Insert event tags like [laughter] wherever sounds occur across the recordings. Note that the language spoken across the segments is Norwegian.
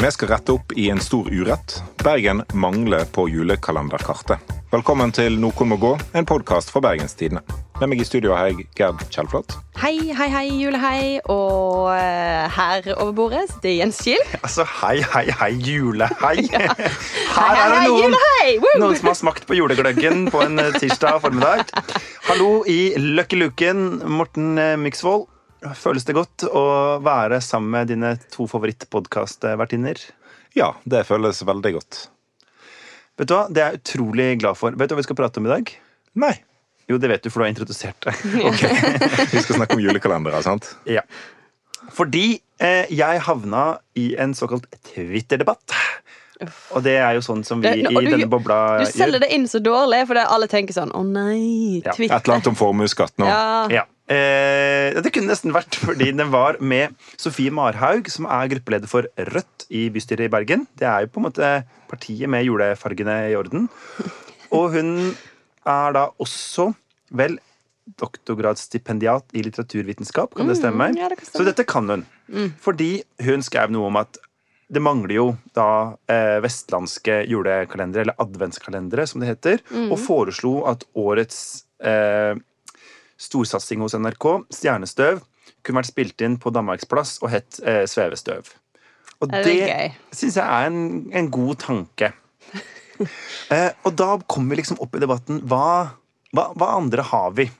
Vi skal rette opp i en stor urett. Bergen mangler på julekalenderkartet. Velkommen til Noen må gå, en podkast fra Bergenstidene. Med meg i studio har jeg Gerd Kjellflot. Hei, hei, hei, julehei. Og eh, her over bordet sitter Jens Kiel. [laughs] Altså, hei, hei, hei, julehei. [laughs] Her Hei, er det hei, noen, hei, noen som har smakt på julegløggen på en eh, tirsdag formiddag. Hallo i Lucky Luken, Morten eh, Myksvold. Føles det godt å være sammen med dine to favorittpodkastvertinner? Ja, det føles veldig godt. Vet du hva, Det er jeg utrolig glad for. Vet du hva vi skal prate om i dag? Nei. Jo, det vet du, for du har introdusert det. [laughs] Vi skal snakke om julekalendere, sant? Ja. Fordi eh, jeg havna i en såkalt Twitter-debatt. Og det er jo sånn som vi Det- i du- denne bobla gjør. Du selger det inn så dårlig, for alle tenker sånn Å nei, Ja, Et eller annet om formuesskatt nå. Ja. Ja. Eh, det kunne nesten vært fordi den var med Sofie Marhaug, som er gruppeleder for Rødt i bystyret i Bergen. Det er jo på en måte partiet med julefargene i orden. Og hun er da også, vel, doktorgradsstipendiat i litteraturvitenskap, kan det stemme? Mm, ja, det kan stemme. Så dette kan hun. Fordi hun skrev noe om at det mangler jo da eh, vestlandske julekalendere, eller adventskalendere, som det heter, og foreslo at årets eh, storsatsing hos NRK, Stjernestøv, kunne vært spilt inn på Danmarksplass og hett eh, Svevestøv. Og Det det syns jeg er en, en god tanke. [laughs] eh, og da kommer vi liksom opp i debatten hva, hva, hva andre har vi?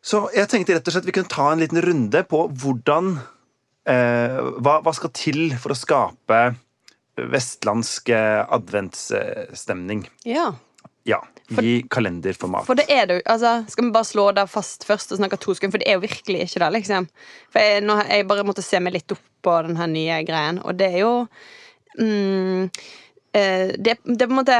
Så jeg tenkte rett og slett vi kunne ta en liten runde på hvordan eh, hva, hva skal til for å skape vestlandsk eh, adventsstemning? ja. Ja, i kalenderformat. For det er det jo altså, Skal vi bare slå det fast først og snakke to sekunder? For det er jo virkelig ikke det, liksom. For jeg, nå, jeg bare måtte se meg litt opp på den her nye greien, og det er jo mm, eh, det, det er på en måte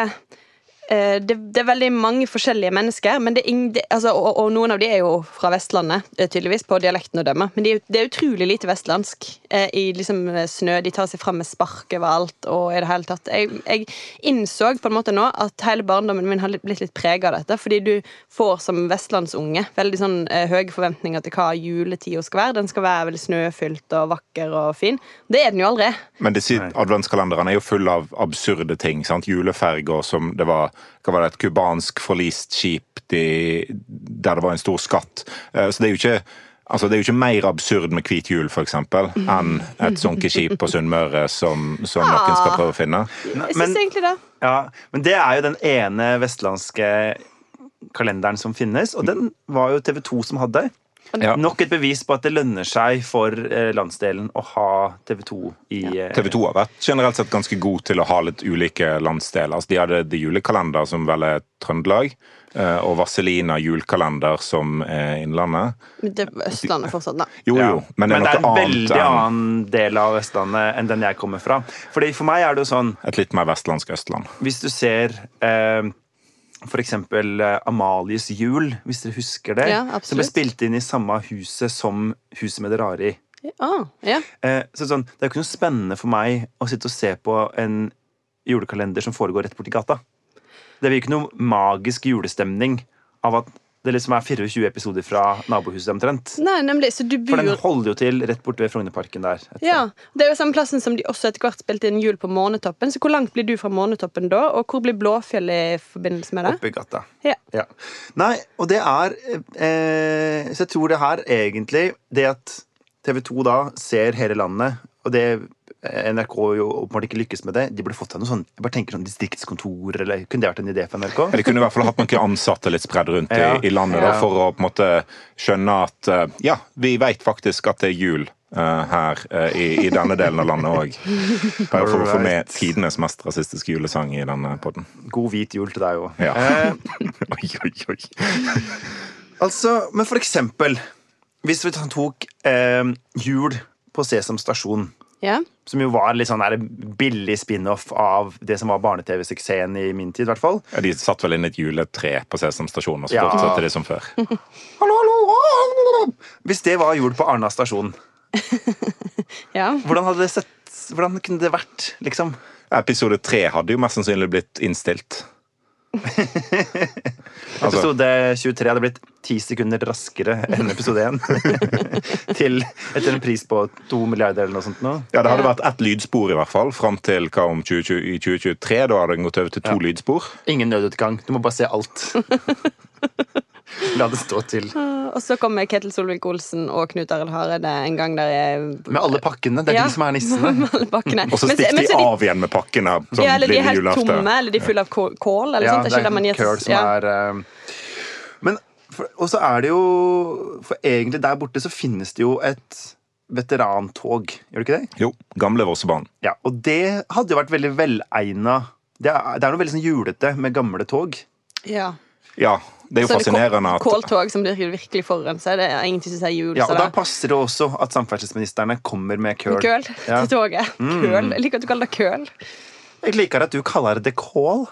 det, det er veldig mange forskjellige mennesker, men det er ing, det, altså, og, og noen av de er jo fra Vestlandet, eh, tydeligvis, på dialekten å dømme. Men er det er utrolig lite vestlandsk eh, i liksom eh, snø. De tar seg fram med spark overalt. og i det hele tatt. Jeg, jeg innså på en måte nå at hele barndommen min har blitt litt prega av dette. Fordi du får som vestlandsunge veldig sånn eh, høye forventninger til hva juletida skal være. Den skal være veldig snøfylt og vakker og fin. Det er den jo aldri. Men disse adventskalenderne er jo fulle av absurde ting. sant? Juleferger som det var var det, et cubansk forlist skip de, der det var en stor skatt. Eh, Så det er jo ikke Altså, Det er jo ikke mer absurd med hvit jul for eksempel, enn et sonkeskip på Sunnmøre som, som noen skal prøve å finne. Jeg synes egentlig det. Ja, men det er jo den ene vestlandske kalenderen som finnes, og den var jo TV 2 som hadde. Ja. Nok et bevis på at det lønner seg for eh, landsdelen å ha TV 2 i ja. TV 2 har vært generelt sett ganske god til å ha litt ulike landsdeler. Altså, de hadde The Julekalender, som vel er Trøndelag, eh, og Vazelina julekalender, som er Innlandet. Men Det er Østlandet fortsatt, da. Jo, Ja. jo, men det er en annet veldig enn annen del av Østlandet enn den jeg kommer fra. Fordi For meg er det jo sånn, et litt mer vestlandsk Østland. hvis du ser eh, eksempel eh, Amalies jul, hvis dere husker det. Ja, som ble spilt inn i samme huset som Huset med det rare i. Ah, ja. Eh, så sånn, det er jo ikke noe spennende for meg å sitte og se på en julekalender som foregår rett borti gata. Det blir ikke noe magisk julestemning av at det liksom er 24 episoder fra nabohuset omtrent. Nei, nemlig. Så du For den holder jo til rett borte ved Frognerparken der. Etter. Ja. Det er jo samme plassen som de også etter hvert spilte inn Jul på Månetoppen. Så hvor langt blir du fra Månetoppen da, og hvor blir Blåfjell i forbindelse med det? Oppe i gata. Ja. Ja. Nei, og det er eh, Så jeg tror det her egentlig Det at TV 2 da ser hele landet, og det NRK jo åpenbart ikke lykkes med det, de burde fått seg noe sånn Jeg bare tenker sånn distriktskontor, eller kunne det vært en idé for NRK? De kunne i hvert fall hatt noen ansatte litt spredd rundt Ja. i, i landet da, for å på en måte skjønne at eh, ja, vi vet faktisk at det er jul Uh, her uh, i, i denne delen av landet òg. [laughs] Bare for å få med tidenes mest rasistiske julesang i denne podden. God hvit jul til deg òg. Ja. Uh, [laughs] Oi, oi, oi. altså, men for eksempel Hvis vi tok jul på Sesam stasjon Ja. som jo var litt sånn der billig spin-off av det som var barne-TV-suksessen i min tid. i hvert fall. Ja, De satt vel inn et juletre på Sesam stasjon, og så Ja. fortsatte det som før. [laughs] Hallo, hallo! Hvis det var jul på Arna stasjon, [laughs] ja. hvordan hadde det sett Hvordan kunne det vært, liksom? Episode tre hadde jo mest sannsynlig blitt innstilt. [laughs] Altså- Episode 23 hadde blitt ti sekunder raskere enn episode 1. [laughs] til etter en pris på to milliarder eller noe sånt nå. Ja, Det hadde vært ett lydspor i hvert fall, fram til hva om 2020, i 2023. Da hadde den gått over til to Ja. lydspor. Ingen nødutgang. Du må bare se alt. [laughs] [laughs] La det stå til. Og så kommer Ketil Solvik-Olsen og Knut Arild Hareide en gang der jeg Med alle pakkene. Det er Ja. de som er [laughs] nissene. Med alle pakkene. Og så stikker men de av igjen med pakkene. Sånn Ja, eller de er helt julaften. tomme, eller de er fulle av kål, eller Ja, sånt. det er ikke det man gir køl som ja. er eh, Men Og så er det jo For egentlig der borte så finnes det jo et veterantog, gjør det ikke det? Jo, gamle Vossebanen. Ja, Og det hadde jo vært veldig velegna. Det det er noe veldig sånn julete med gamle tog. Ja. Ja, det er jo Så er fascinerende at Kåltog som blir virkelig forurensa. Det er ingenting som sier jul. Ja, Og da passer det også at samferdselsministrene kommer med køl. Køl til toget. Køl. Jeg liker at du kaller det køl. Jeg liker at du kaller det kål.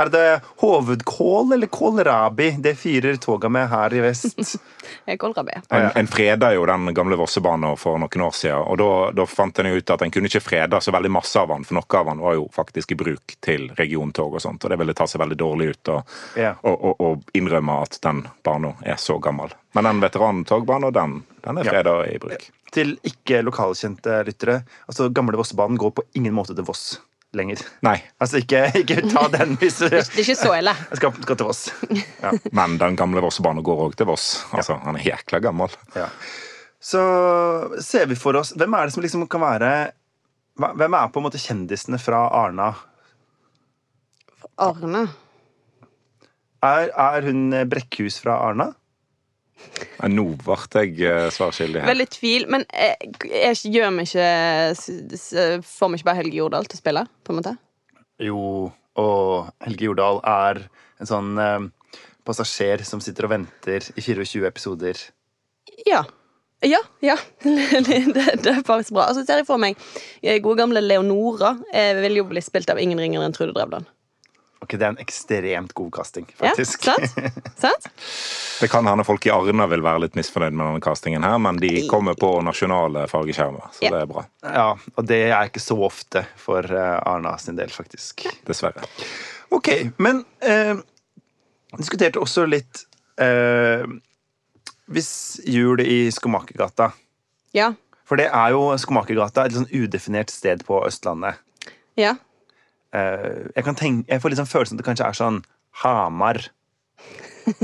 Er det hovedkål eller kålrabi det fyrer toga med her i vest? [laughs] Kålrabi. En, en freda jo den gamle Vossebanen for noen år siden, og da, da fant en jo ut at en kunne ikke freda så veldig masse av den, for noe av den var jo faktisk i bruk til regiontog og sånt, og det ville ta seg veldig dårlig ut å Ja. innrømme at den banen er så gammel. Men den veterantogbanen, den, den er Ja. freda i bruk. Til ikke lokalkjente lyttere. Altså, Gamle Vossebanen går på ingen måte til Voss lenger. Nei, Altså, ikke, ikke ta den hvis du [laughs] Det er ikke så ille. skal, skal til Voss. Ja. men den gamle Vossebanen går òg til Voss. Altså, Han er jækla gammel. Ja. Så ser vi for oss Hvem er det som liksom kan være Hvem er på en måte kjendisene fra Arna? Arne. Er, er hun Brekkhus fra Arna? Men nå ble jeg eh, svarskyldig her. Veldig tvil, men jeg, jeg gjør meg ikke Får vi ikke bare Helge Jordal til å spille, på en måte? Jo, og Helge Jordal er en sånn eh, passasjer som sitter og venter i 24 episoder. Ja. Ja, ja. [laughs] det, det er faktisk bra. Og så ser jeg for meg eh, gode gamle Leonora. Jeg vil jo bli spilt av ingen ringere enn Trude Drevland. Ok, Det er en ekstremt god casting, Ja, faktisk. sant? sant? Det kan hende folk i Arna vil være litt misfornøyd med denne castingen, her, men de kommer på nasjonale fargeskjermer, så Ja. det er bra. ja, Og det er ikke så ofte for eh, Arna sin del, faktisk. Dessverre. Ok, men eh, diskuterte også litt eh, Hvis jul i Skomakergata Ja. For det er jo Skomakergata, et sånn udefinert sted på Østlandet. Ja. Eh, jeg, kan tenke, jeg får sånn følelsen at det kanskje er sånn Hamar. [laughs]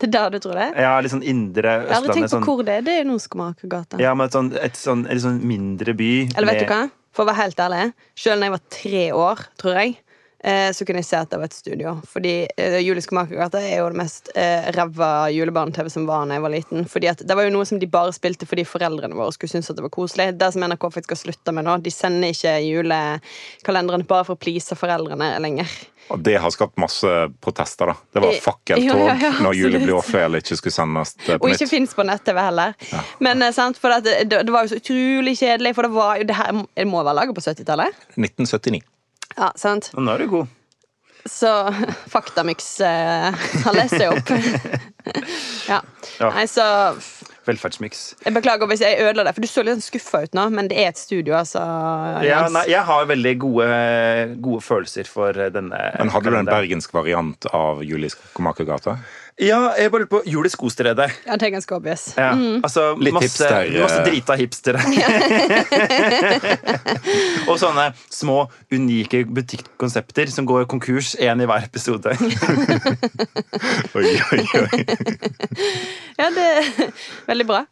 Det er der du tror det? Ja, litt sånn indre Jeg har aldri tenkt på Sånn, hvor det er. Det er Noskomakergata. Ja, men et sånn, et sånn, et sånn mindre by. Eller vet med- du hva? For å være helt ærlig, selv når jeg var tre år, tror jeg, så kunne jeg se at det var et studio. Fordi uh, Jul i Skomakergata er jo det mest uh, ræva julebarne-TV som var da jeg var liten. Fordi at Det var jo noe som de bare spilte fordi foreldrene våre skulle synes at det var koselig. Det som NRK faktisk skal slutte med nå, de sender ikke julekalenderne bare for å please foreldrene lenger. Og det har skapt masse protester, da. Det var Eh, fakkeltog ja, ja, ja, når Juli absolutt. Blåfjell ikke skulle sendes på nytt. Og ikke fins på nett-TV heller. Men eh, sant, for det, det, det var jo så utrolig kjedelig, for det var jo det her Det må være laget på 70-tallet? 1979. Ja, sant? Nå er du god. Så [laughs] Faktamix eh, har lest seg opp. [laughs] ja. Ja. Nei, så Velferdsmiks. Jeg beklager hvis jeg ødela det, for du så litt skuffa ut nå, men det er et studio, altså. Ja, nei, jeg har veldig gode, gode følelser for denne Men hadde du en bergensk variant av Juli i Skomakergata? Ja, jeg bare lurer på Jul i skostredet. Ja, det er ganske obvious. Ja, altså, Litt masse, hipster, Masse eh. drita hipstere. [laughs] og sånne små, unike butikkonsepter som går konkurs, én i hver episode. [laughs] Oi, oi, oi. Ja, det er veldig bra.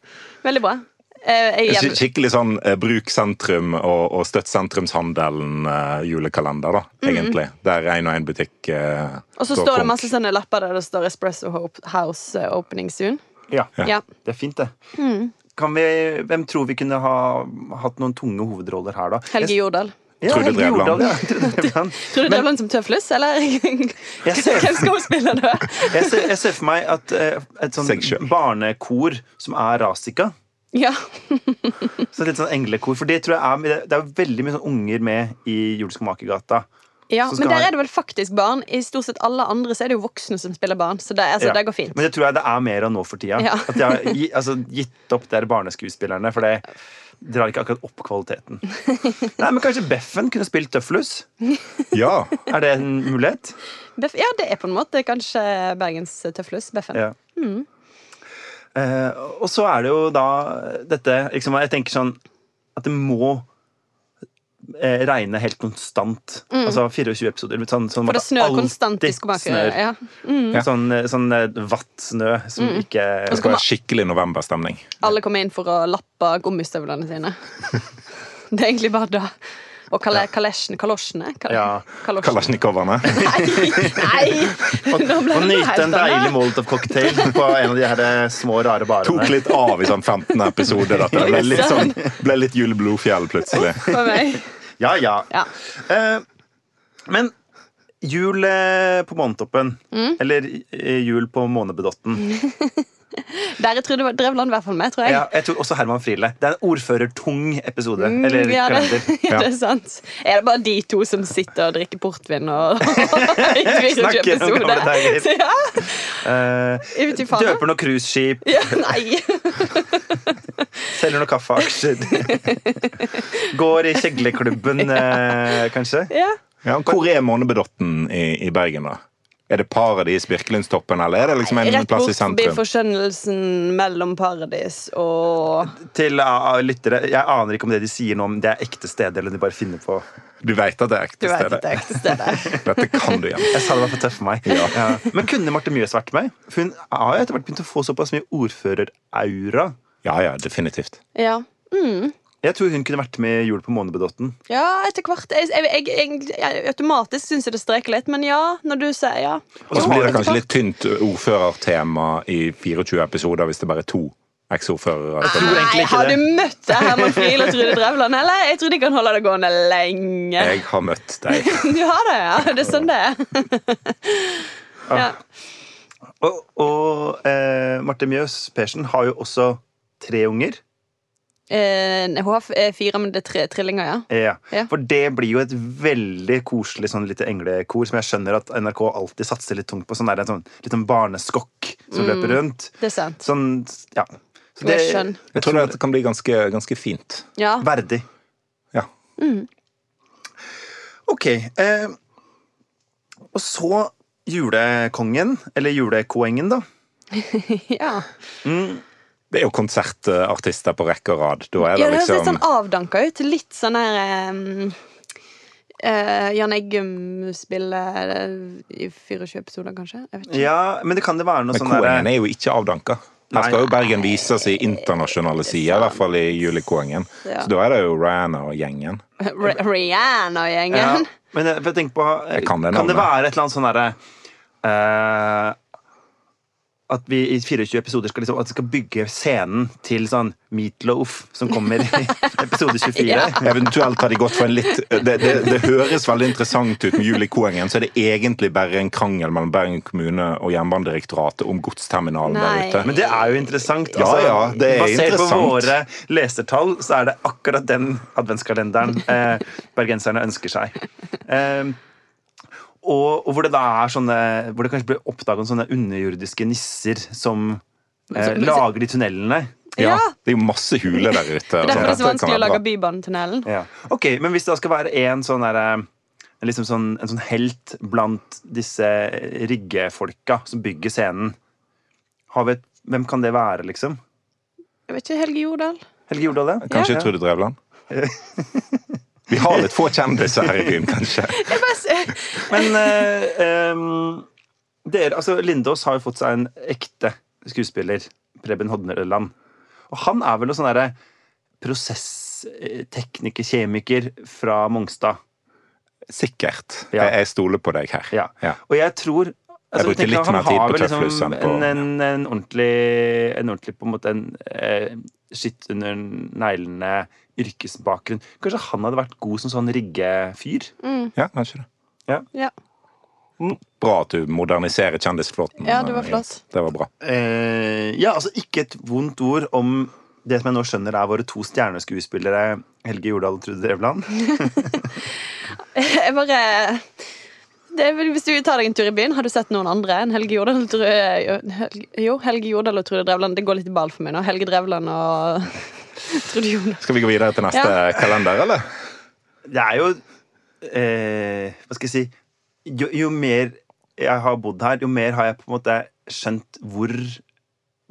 Veldig bra. Eh, jeg, Skikkelig sånn eh, bruk sentrum og, og støtt sentrumshandelen eh, julekalender, da, egentlig. Der én og én butikk eh, og så står det masse sånne lapper der det står 'Espresso Hope House eh, Opening Soon'. Ja, Ja. det er fint, det. Kan vi, hvem tror vi kunne ha hatt noen tunge hovedroller her, da? Helge Jordal. Ja, Trude Drevland. Ja. [laughs] Trude Drevland. Tror du det er noen som tøfles, eller? [laughs] Hvem skal hun spille da? Jeg ser, jeg ser for meg at eh, et sånn barnekor som er Rasika Ja. [laughs] Så litt sånn englekor. For det tror jeg er Det er veldig mye sånn unger med i Juleskomakergata. Ja, Men der er det vel faktisk barn. I stort sett alle andre så er det jo voksne som spiller barn. Så det, altså, Ja. det går fint. Men det tror jeg det er mer av nå for tida. Ja. At de har [laughs] altså, gitt opp de barneskuespillerne, for det drar ikke akkurat opp kvaliteten. [laughs] Nei, men Kanskje Beffen kunne spilt Tøflus? Ja. Er det en mulighet? Beff, ja, det er på en måte kanskje Bergens tøflus. Beffen. Ja. Eh, og så er det jo da dette liksom, Jeg tenker sånn at det må eh, regne helt konstant. Altså 24 episoder. Sånn, sånn Mm. For det snør konstant i Skomaker. Ja. Mm. Sånn, eh, sånn eh, vatt snø som ikke Det skal være skikkelig novemberstemning. Alle kommer inn for å lappe gummistøvlene sine. [laughs] Det er egentlig bare det. Og kale, kalesjen, Kalosjene? Kal Ja. kalosjene. Kalasjnikoverne. [laughs] Nei! nei. Nå ble Å nyte en deilig molotov-cocktail på en av de her eh, små, rare barene. Tok litt av i sånn 15 episoder. Dette. Det ble litt, sånn, ble litt Jule Blodfjell plutselig. For meg. Ja, ja. Ja. Uh, men jul eh, på Månetoppen, Mm. eller jul på Månebedotten [laughs] Der er Trude Drevland i hvert fall med, tror jeg. ja, Jeg tror også Herman Friele. Det er en ordførertung episode. Mm, eller ja, det, [laughs] ja, det er sant. Er det bare de to som sitter og drikker portvin og i 24 Snakker om gamle episoder? Så [laughs] Ja, Eh, jeg faen. døper noen cruiseskip, Ja, nei. [laughs] selger noen kaffeaksjer. Går i kjegleklubben, eh, kanskje. Ja. Ja, hvor er Månebedotten i, i Bergen, da? Er det Paradis, Birkelundstoppen, eller er det liksom en Rett plass bort i forbi sentrum? forskjønnelsen mellom Paradis og Til uh, lyttere, jeg aner ikke om det de sier nå, om det er ekte steder, eller om de bare finner på Du vet at det er Du ekte vet at det ekte stedet. [laughs] Dette kan du igjen. Jeg sa det var for tøft for meg. Ja. Men kunne Marte Mjøs vært med? For hun har jo etter hvert begynt å få såpass mye ordføreraura. Ja, ja, definitivt. Ja. Jeg tror hun kunne vært med i Jul på Månebedotten. ja, etter hvert. Jeg, jeg, jeg, jeg, jeg, automatisk syns jeg det streker litt, men ja, når du sier ja. Og så blir det kanskje litt tynt ordførertema i 24 episoder hvis det bare er to eksordførere. Nei, har du møtt Herman Friel og Trude Drevland, eller? Jeg tror de kan holde det gående lenge. Jeg har møtt deg. [laughs] Du har det, ja? Det er sånn det er. ja. Og, og eh, Marte Mjøs Persen har jo også tre unger. Eh, hun har eh, fire, men det er tre trillinger, ja. Ja. Ja. For det blir jo et veldig koselig sånn lite englekor som jeg skjønner at NRK alltid satser litt tungt på. Sånn der, en sånn, litt sånn barneskokk som løper rundt. Det er sant. Sånn, ja. Så det, jeg, skjønn. Jeg tror det kan bli ganske, ganske fint. Ja. Verdig. Ja. Ok. Eh, og så julekongen, eller julekoengen, da. [laughs] ja. Det er jo konsertartister på rekke og rad. Da er Ja, det høres liksom... litt sånn avdanka ut. Litt sånn her um, uh, Jan Eggum spiller eh, i 24 episoder, kanskje? Jeg vet ikke. Ja, men det kan det være noe Men sånn Koengen derre er jo ikke avdanka. Her skal jo Bergen vise sin internasjonale side, i hvert fall i Julikoengen. Ja. Så da er det jo Rihanna og gjengen. Rihanna Rihanna-gjengen. ja, Men jeg, jeg tenker på Jeg kan det Kan det være et eller annet sånn derre eh, At vi i 24 episoder skal, liksom, at skal bygge scenen til sånn Meatloaf, som kommer i [laughs] episode 24. Ja. Eventuelt har de gått for en litt Det, det, det høres veldig interessant ut med Julekoengen, så er det egentlig bare en krangel mellom Bergen kommune og Jernbanedirektoratet om godsterminalen der ute. Men det er jo interessant. Ja, ja, det er basert interessant. på våre lesertall, så er det akkurat den adventskalenderen eh, bergenserne ønsker seg. Eh, og, og hvor det da er sånne Hvor det kanskje blir oppdaget sånne underjordiske nisser som eh, lager de tunnelene. Ja, Ja. det er jo masse huler der ute. Det er derfor det er så vanskelig å lage. Bybanetunnelen. Ja. Ok, Men hvis det da skal være en sånn der, en liksom sånn, en sånn helt blant disse riggefolka som bygger scenen, har vi et, hvem kan det være, liksom? Jeg vet ikke, Helge Jordal? Helge Jordal, ja? Kanskje Ja. Trude Drevland? [laughs] Vi har litt få kjendiser her i byen, kanskje. [laughs] Men eh, um, dere, altså Lindås har jo fått seg en ekte skuespiller, Preben Hodneland. Og han er vel noe sånn derre prosesstekniker, kjemiker fra Mongstad. Sikkert. Ja. Jeg, jeg stoler på deg her. Ja. Ja. Og jeg tror altså, brukte litt mer tid på vel Tøflus enn på- en, en, en ordentlig En ordentlig på en måte en eh, skitt under neglene yrkesbakgrunn. Kanskje han hadde vært god som sånn riggefyr? Ja, kanskje det. Ja. Bra at du moderniserer kjendisflåten. Ja, det var flott. flott. Det var bra. Eh, ja, altså ikke et vondt ord om det som jeg nå skjønner er våre to stjerneskuespillere, Helge Jordal og Trude Drevland. [laughs] Jeg bare Hvis du tar deg en tur i byen, har du sett noen andre enn Helge Jordal? Jo, Helge Jordal og Trude Drevland. Det går litt i ball for meg nå. Helge Drevland og [laughs] Trude Jordal. Skal vi gå videre til neste Ja. kalender, eller? Det er jo eh, Hva skal jeg si jo, jo mer jeg har bodd her, jo mer har jeg på en måte skjønt hvor,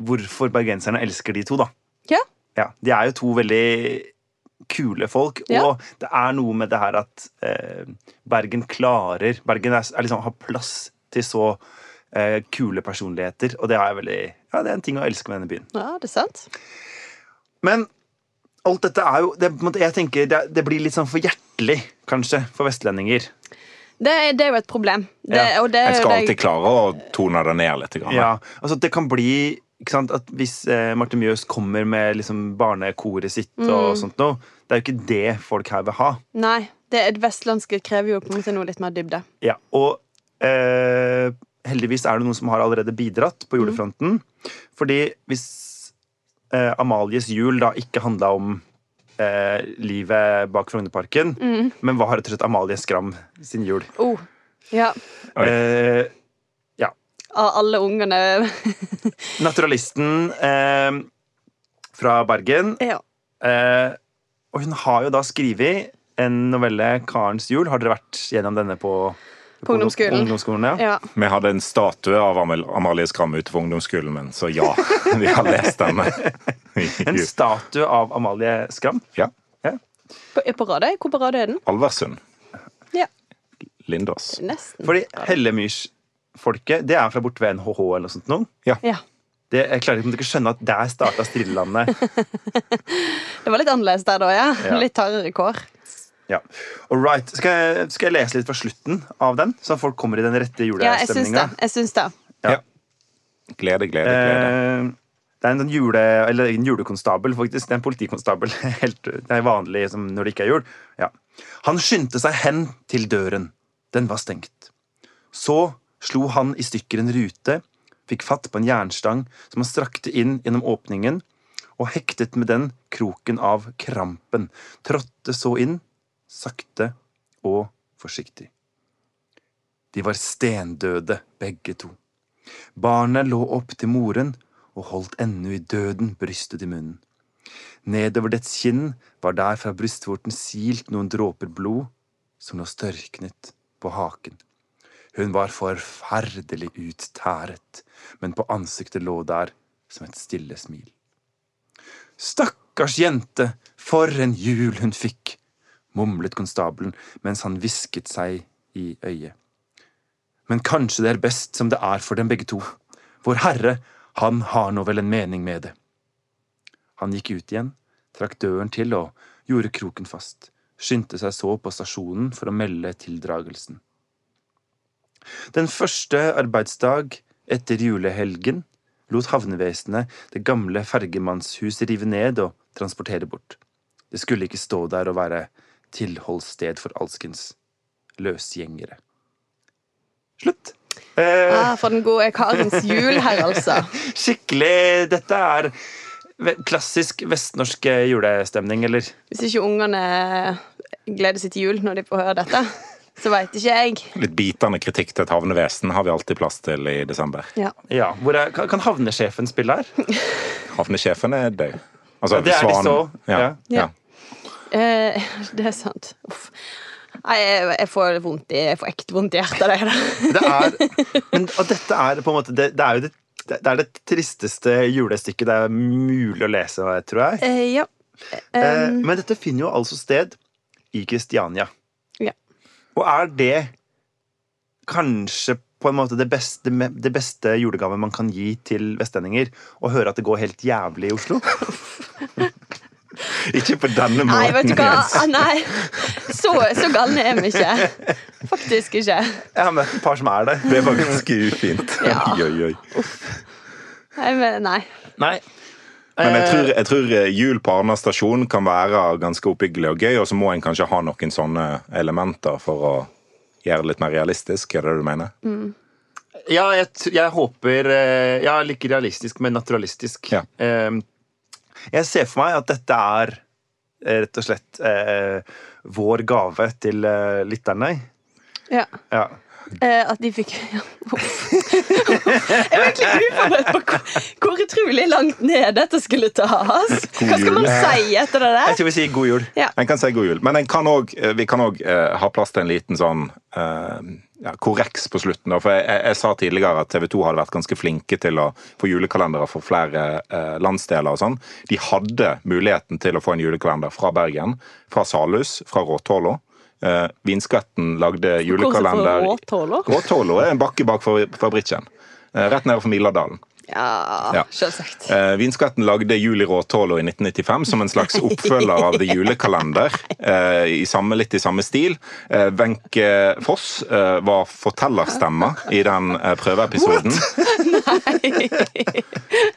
hvorfor bergenserne elsker de to, da. Ja. Ja, De er jo to veldig kule folk, Ja. og det er noe med det her at eh, Bergen klarer Bergen er, er liksom, har plass til så eh, kule personligheter, og det er, veldig, ja, det er en ting å elske med denne byen. Ja, det er sant. Men alt dette er jo det, Jeg tenker det, det blir litt sånn for hjertelig, kanskje, for vestlendinger. Det, er- det er jo et problem. Det, Ja. og det, Jeg skal det- alltid klare å tone det ned litt. Grann. Ja, altså Det kan bli at Hvis eh, Marte Mjøs kommer med liksom barnekoret sitt og sånt noe, det er jo ikke det folk her vil ha. Nei. Det det vestlandske krever jo på en måte noe litt mer dybde. Ja, Og eh, heldigvis er det noen som har allerede bidratt på julefronten. Fordi hvis eh, Amalies jul da ikke handla om eh, livet bak Frognerparken, men var rett og slett Amalie Skram sin jul. Oh. Ja. Eh, Av alle ungene [laughs] naturalisten eh, fra Bergen Ja. Eh, og hun har jo da skrevet en novelle, 'Karens jul'. Har dere vært gjennom denne på, På ungdomsskolen. ungdomsskolen ja. ja. Vi hadde en statue av Amal- Amalie Skram ute på ungdomsskolen min, så ja, [laughs] vi har lest den. [laughs] En statue av Amalie Skram. Ja. På, på Radøy? Hvor på Radøy er den? Alversund. Ja. Lindås. Nesten. Fordi Hellemyrsfolket, det er fra borte ved NHH eller noe sånt noe. Ja. Det, jeg klarer ikke å skjønne at der starta Strillelandet. [laughs] Det var litt annerledes der da, ja. Ja. Litt hardere kår. Ja. All right. Skal jeg, skal jeg lese litt fra slutten av den, så folk kommer i den rette Ja, jeg syns det. julestemninga? Ja. syns. Glede, glede, glede. Eh, det er en sånn jule, eller en julekonstabel, faktisk. Det er en politikonstabel. [laughs] Helt, det er vanlig som når det ikke er jul. Ja. Han skyndte seg hen til døren. Den var stengt. Så slo han i stykker en rute, fikk fatt på en jernstang som han strakte inn gjennom åpningen, og hektet med den kroken av krampen, trådte så inn, sakte og forsiktig. De var stendøde, begge to. Barnet lå opp til moren og holdt ennå i døden brystet i munnen. Nedover dets kinn var der fra brystvorten silt noen dråper blod som lå størknet på haken. Hun var forferdelig uttæret, men på ansiktet lå der som et stille smil. Stakkars jente, for en jul hun fikk, mumlet konstabelen mens han hvisket seg i øyet. Men kanskje det er best som det er for dem begge to. Vår Herre, han har nå vel en mening med det. Han gikk ut igjen, trakk døren til og gjorde kroken fast, skyndte seg så på stasjonen for å melde tildragelsen. Den første arbeidsdag etter julehelgen lot havnevesenet det gamle fergemannshuset rive ned og transportere bort. Det skulle ikke stå der og være tilholdssted for alskens løsgjengere. Slutt. Eh, Ah, for den gode Karens jul her, altså. [laughs] skikkelig Dette er klassisk vestnorsk julestemning, eller? Hvis ikke ungene gleder seg til jul når de får høre dette, så veit ikke jeg. Litt bitende kritikk til et havnevesen har vi alltid plass til i desember. Ja. Ja, hvor er, kan, havnesjefen spille her? [laughs] Havnesjefen er død. Altså, Ja, det er de så, Ja, ja. ja. Eh, det er sant. Uff. Nei, jeg, jeg får vondt i Jeg får ekte vondt i hjertet av det. Det er, [laughs] men, og dette er på en måte Det, det er jo det, det er det tristeste julestykket det er mulig å lese, tror jeg. Eh, ja. Eh, Um, men dette finner jo altså sted i Kristiania. Og er det kanskje på en måte det beste, det beste julegaven man kan gi til vestlendinger? Å høre at det går helt jævlig i Oslo? [laughs] Ikke på denne måten. Nei, vet du hva. Ah, Nei. Så, så galne er vi ikke. Faktisk ikke. Jeg har møtt et par som er det. Det er faktisk ufint. Ja. Oi, oi, oi. Nei, men, nei. Nei. Men jeg Eh, tror, jeg tror eh, jul på Arna stasjon kan være ganske oppbyggelig og gøy, og så må en kanskje ha noen sånne elementer for å gjøre det litt mer realistisk. Er det det du mener? Ja, jeg, jeg håper eh, Ja, like realistisk, men naturalistisk. Ja. Eh, Jeg ser for meg at dette er rett og slett vår gave til lytterne. Ja. Ja. Eh, at de fikk ja. [laughs] Jeg var egentlig uforberedt på hvor, hvor utrolig langt ned dette skulle tas. Hva skal man si etter det Jeg der? tror vi sier god jul. Ja. En kan si god jul, men en kan også, vi kan òg ha plass til en liten sånn uh, ja, korreks på slutten. For jeg, jeg, jeg sa tidligere at TV 2 hadde vært ganske flinke til å få julekalendere for flere eh, landsdeler. og sånn. De hadde muligheten til å få en julekalender fra Bergen, fra Salhus, fra Råtålå. Eh, Vinskvetten lagde julekalender Råtålå? [laughs] Er en bakke bak Fabrikken. Eh, rett nede for Miladalen. Ja, Ja. selvsagt. Eh, Vinskvetten lagde Juli i Råtålå i 1995 som en slags oppfølger av The [laughs] Julekalender. Eh, i samme, litt i samme stil. Eh, Wenche Foss eh, var fortellerstemma i den prøveepisoden.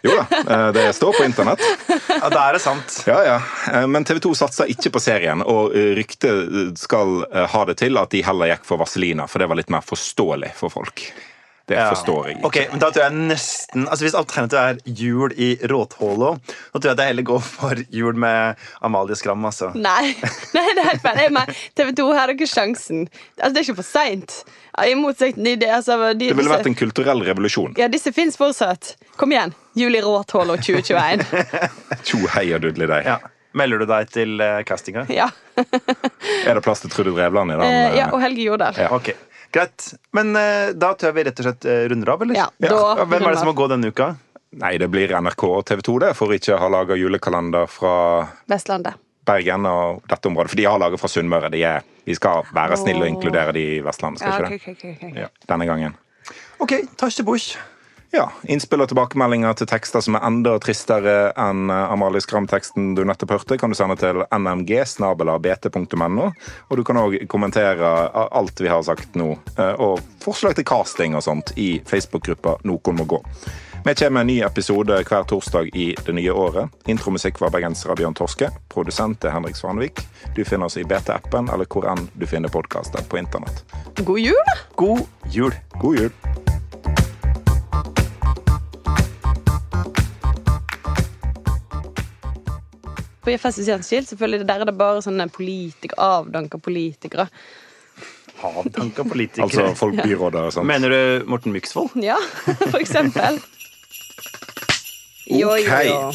Jo da, eh, det står på internett. Ja, Da er det sant. Ja, ja. Eh, Men TV 2 satsa ikke på serien, og eh, ryktet skal ha det til at de heller gikk for Vaselina, for det var litt mer forståelig for folk. Det Ja. forstår jeg. ikke. Ok, men da tror jeg nesten Altså Hvis alternativet er jul i Råthålå, da tror jeg det heller går for jul med Amalie Skram. altså. Nei, [laughs] nei, det er helt feil. TV 2 har ikke sjansen. Altså, det er ikke for seint. I motsetning til det, altså, de, Det ville vært en kulturell revolusjon. ja, disse fins fortsatt. Kom igjen. Jul i Råtålå 2021. [laughs] Tjo hei og dudelig deg. Ja. Melder du deg til uh, castinga? Ja. [laughs] Er det plass til Trude Drevland i den? Eh, ja, eh, og Helge Jordal. Ja. Ok, Greit. Men eh, da tør vi rett og slett eh, runde av, eller? Ja, Ja. da Hvem er det som må gå denne uka? Nei, det blir NRK og TV 2 det, for ikke å ha laga julekalender fra Vestlandet. Bergen og dette området. For de har laga fra Sunnmøre. De er, vi skal være snille og inkludere de i Vestlandet, skal Ja, ikke ok, ok, ok, ok. det? Ja, denne gangen. Ok, Tasje Busch. Ja, Innspill og tilbakemeldinger til tekster som er enda tristere enn eh, Amalie Skram-teksten du nettopp hørte, kan du sende til nmg.bt.no. Og du kan òg kommentere alt vi har sagt nå, eh, og forslag til casting og sånt i Facebook-gruppa Noen må gå. Vi kommer med en ny episode hver torsdag i det nye året. Intromusikk var bergensere Bjørn Torske. Produsent er Henrik Svanvik. Du finner oss i BT-appen eller hvor enn du finner podkaster på internett. God jul! God jul. God jul! På IFS gjenskilt, selvfølgelig, der er det bare sånne politikere, avdanka [laughs] politikere. Avdanka politikere. Altså folk byråder og sånt. Mener du Morten Myksvold? Ja, [laughs] for eksempel. Jo, jo.